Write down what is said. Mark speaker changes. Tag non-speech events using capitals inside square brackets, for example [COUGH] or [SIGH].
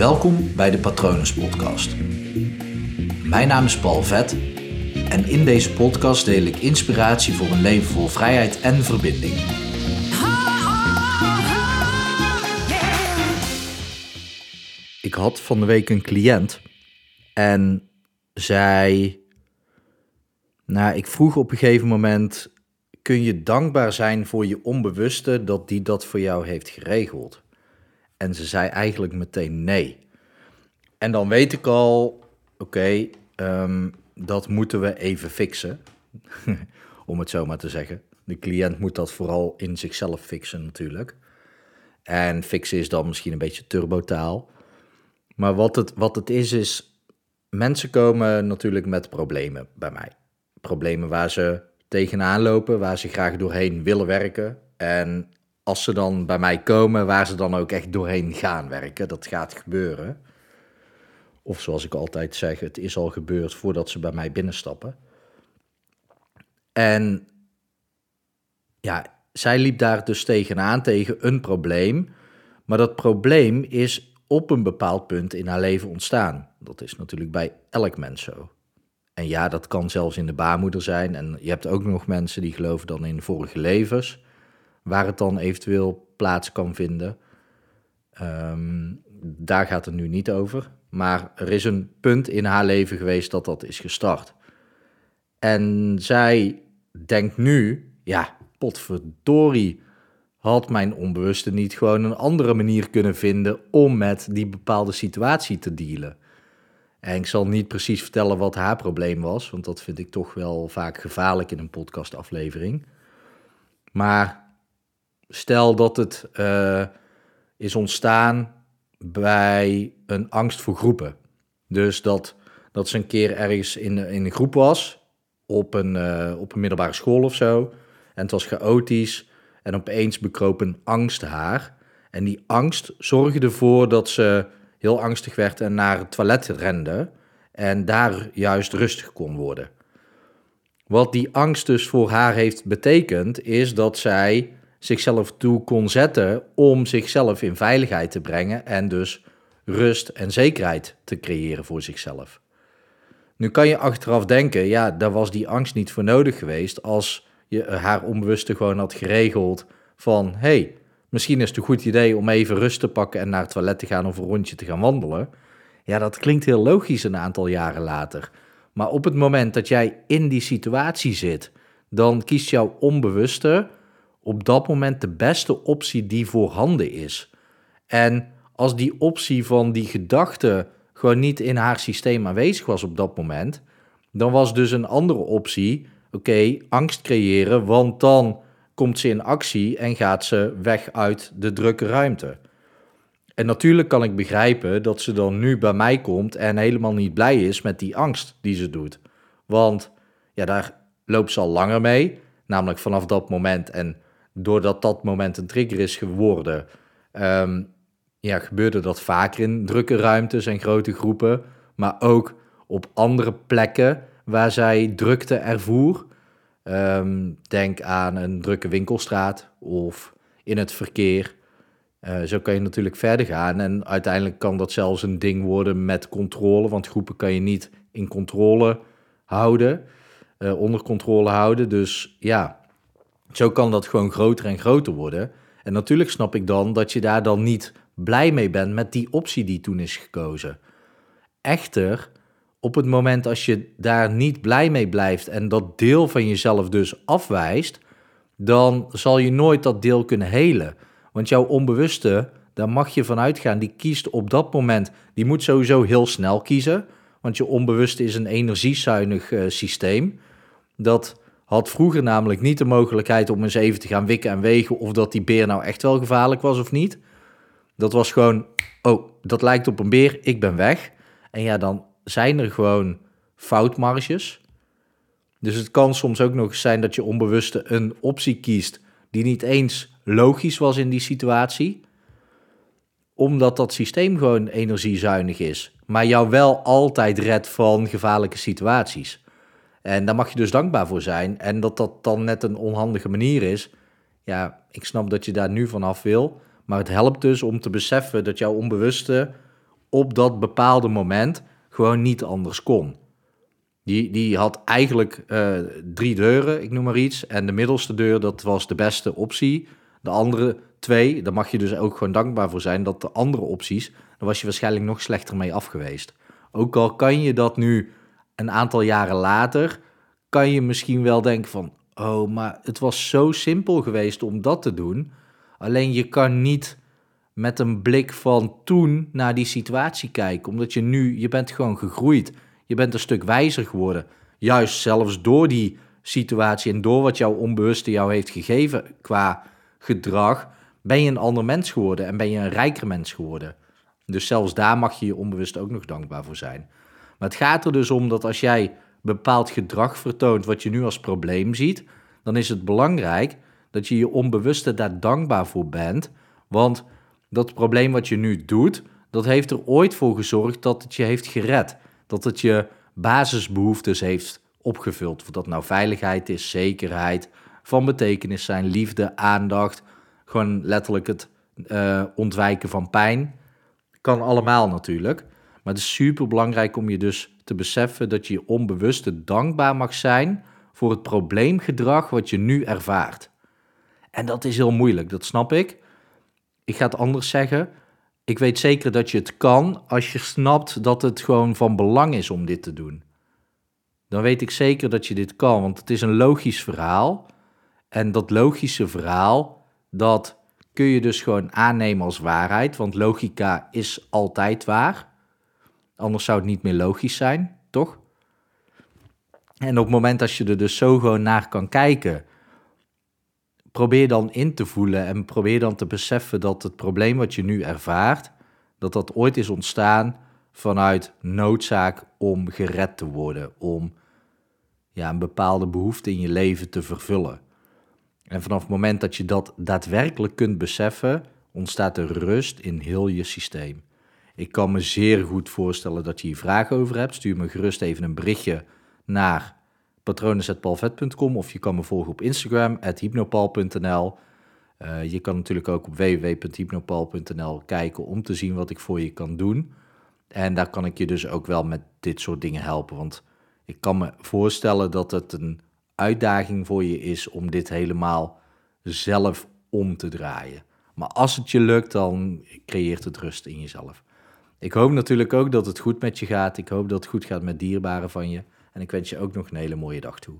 Speaker 1: Welkom bij de Patronus Podcast. Mijn naam is Paul Vet en in deze podcast deel ik inspiratie voor een leven vol vrijheid en verbinding. Ik had van de week een cliënt en zij. Nou, ik vroeg op een gegeven moment: kun je dankbaar zijn voor je onbewuste dat die dat voor jou heeft geregeld? En ze zei eigenlijk meteen nee. En dan weet ik al, oké, ehm, dat moeten we even fixen. [LAUGHS] Om het zo maar te zeggen. De cliënt moet dat vooral in zichzelf fixen natuurlijk. En fixen is dan misschien een beetje turbotaal. Maar wat het, wat het is, is mensen komen natuurlijk met problemen bij mij. Problemen waar ze tegenaan lopen, waar ze graag doorheen willen werken. En als ze dan bij mij komen, waar ze dan ook echt doorheen gaan werken. Dat gaat gebeuren. Of zoals ik altijd zeg, het is al gebeurd voordat ze bij mij binnenstappen. En ja, zij liep daar dus tegenaan, tegen een probleem. Maar dat probleem is op een bepaald punt in haar leven ontstaan. Dat is natuurlijk bij elk mens zo. En ja, dat kan zelfs in de baarmoeder zijn. En je hebt ook nog mensen die geloven dan in vorige levens waar het dan eventueel plaats kan vinden. Ehm, daar gaat het nu niet over. Maar er is een punt in haar leven geweest dat dat is gestart. En zij denkt nu, ja, potverdorie, had mijn onbewuste niet gewoon een andere manier kunnen vinden om met die bepaalde situatie te dealen. En ik zal niet precies vertellen wat haar probleem was, want dat vind ik toch wel vaak gevaarlijk in een podcastaflevering. Maar Stel dat het uh, is ontstaan bij een angst voor groepen. Dus dat, dat ze een keer ergens in, in een groep was, op een, uh, op een middelbare school of zo. En het was chaotisch en opeens bekroop een angst haar. En die angst zorgde ervoor dat ze heel angstig werd en naar het toilet rende. En daar juist rustig kon worden. Wat die angst dus voor haar heeft betekend, is dat zij zichzelf toe kon zetten om zichzelf in veiligheid te brengen en dus rust en zekerheid te creëren voor zichzelf. Nu kan je achteraf denken, ja, daar was die angst niet voor nodig geweest als je haar onbewuste gewoon had geregeld van, hey, misschien is het een goed idee om even rust te pakken en naar het toilet te gaan of een rondje te gaan wandelen. Ja, dat klinkt heel logisch een aantal jaren later. Maar op het moment dat jij in die situatie zit, dan kiest jouw onbewuste op dat moment de beste optie die voorhanden is. En als die optie van die gedachte gewoon niet in haar systeem aanwezig was op dat moment, dan was dus een andere optie, oké, angst creëren, want dan komt ze in actie en gaat ze weg uit de drukke ruimte. En natuurlijk kan ik begrijpen dat ze dan nu bij mij komt en helemaal niet blij is met die angst die ze doet. Want ja, daar loopt ze al langer mee, namelijk vanaf dat moment. En doordat dat moment een trigger is geworden, um, ja, gebeurde dat vaker in drukke ruimtes en grote groepen, maar ook op andere plekken waar zij drukte ervoer. Um, denk aan een drukke winkelstraat of in het verkeer. Uh, zo kan je natuurlijk verder gaan. En uiteindelijk kan dat zelfs een ding worden met controle, want groepen kan je niet in controle houden, uh, onder controle houden. Dus ja, zo kan dat gewoon groter en groter worden. En natuurlijk snap ik dan dat je daar dan niet blij mee bent met die optie die toen is gekozen. Echter, op het moment als je daar niet blij mee blijft en dat deel van jezelf dus afwijst, dan zal je nooit dat deel kunnen helen. Want jouw onbewuste, daar mag je vanuit gaan, die kiest op dat moment, die moet sowieso heel snel kiezen. Want je onbewuste is een energiezuinig uh, systeem. Dat had vroeger namelijk niet de mogelijkheid om eens even te gaan wikken en wegen of dat die beer nou echt wel gevaarlijk was of niet. Dat was gewoon, oh, dat lijkt op een beer, ik ben weg. En ja, dan zijn er gewoon foutmarges. Dus het kan soms ook nog eens zijn dat je onbewuste een optie kiest die niet eens logisch was in die situatie. Omdat dat systeem gewoon energiezuinig is, maar jou wel altijd redt van gevaarlijke situaties. En daar mag je dus dankbaar voor zijn. En dat dat dan net een onhandige manier is. Ja, ik snap dat je daar nu vanaf wil. Maar het helpt dus om te beseffen dat jouw onbewuste op dat bepaalde moment gewoon niet anders kon. Die, die had eigenlijk uh, drie deuren, ik noem maar iets. En de middelste deur, dat was de beste optie. De andere twee, daar mag je dus ook gewoon dankbaar voor zijn. Dat de andere opties, daar was je waarschijnlijk nog slechter mee af geweest. Ook al kan je dat nu een aantal jaren later, kan je misschien wel denken van... Oh, maar het was zo simpel geweest om dat te doen. Alleen je kan niet met een blik van toen naar die situatie kijken. Omdat je nu, je bent gewoon gegroeid. Je bent een stuk wijzer geworden. Juist zelfs door die situatie en door wat jouw onbewuste jou heeft gegeven qua gedrag, ben je een ander mens geworden en ben je een rijker mens geworden. Dus zelfs daar mag je je onbewust ook nog dankbaar voor zijn. Maar het gaat er dus om dat als jij bepaald gedrag vertoont wat je nu als probleem ziet, dan is het belangrijk dat je je onbewuste daar dankbaar voor bent. Want dat probleem wat je nu doet, dat heeft er ooit voor gezorgd dat het je heeft gered. Dat het je basisbehoeftes heeft opgevuld. Of dat nou veiligheid is, zekerheid, van betekenis zijn, liefde, aandacht. Gewoon letterlijk het uh, ontwijken van pijn. Kan allemaal natuurlijk. Maar het is super belangrijk om je dus te beseffen dat je je onbewuste dankbaar mag zijn voor het probleemgedrag wat je nu ervaart. En dat is heel moeilijk, dat snap ik. Ik ga het anders zeggen. Ik weet zeker dat je het kan als je snapt dat het gewoon van belang is om dit te doen. Dan weet ik zeker dat je dit kan, want het is een logisch verhaal. En dat logische verhaal, dat kun je dus gewoon aannemen als waarheid, want logica is altijd waar. Anders zou het niet meer logisch zijn, toch? En op het moment dat je er dus zo gewoon naar kan kijken, probeer dan in te voelen en probeer dan te beseffen dat het probleem wat je nu ervaart, dat dat ooit is ontstaan vanuit noodzaak om gered te worden, om ja, een bepaalde behoefte in je leven te vervullen. En vanaf het moment dat je dat daadwerkelijk kunt beseffen, ontstaat er rust in heel je systeem. Ik kan me zeer goed voorstellen dat je hier vragen over hebt. Stuur me gerust even een berichtje naar patronen.palvet.com of je kan me volgen op Instagram, hypnopal.nl. Uh, je kan natuurlijk ook op www.hypnopal.nl kijken om te zien wat ik voor je kan doen. En daar kan ik je dus ook wel met dit soort dingen helpen. Want ik kan me voorstellen dat het een uitdaging voor je is om dit helemaal zelf om te draaien. Maar als het je lukt, dan creëert het rust in jezelf. Ik hoop natuurlijk ook dat het goed met je gaat. Ik hoop dat het goed gaat met dierbaren van je. En ik wens je ook nog een hele mooie dag toe.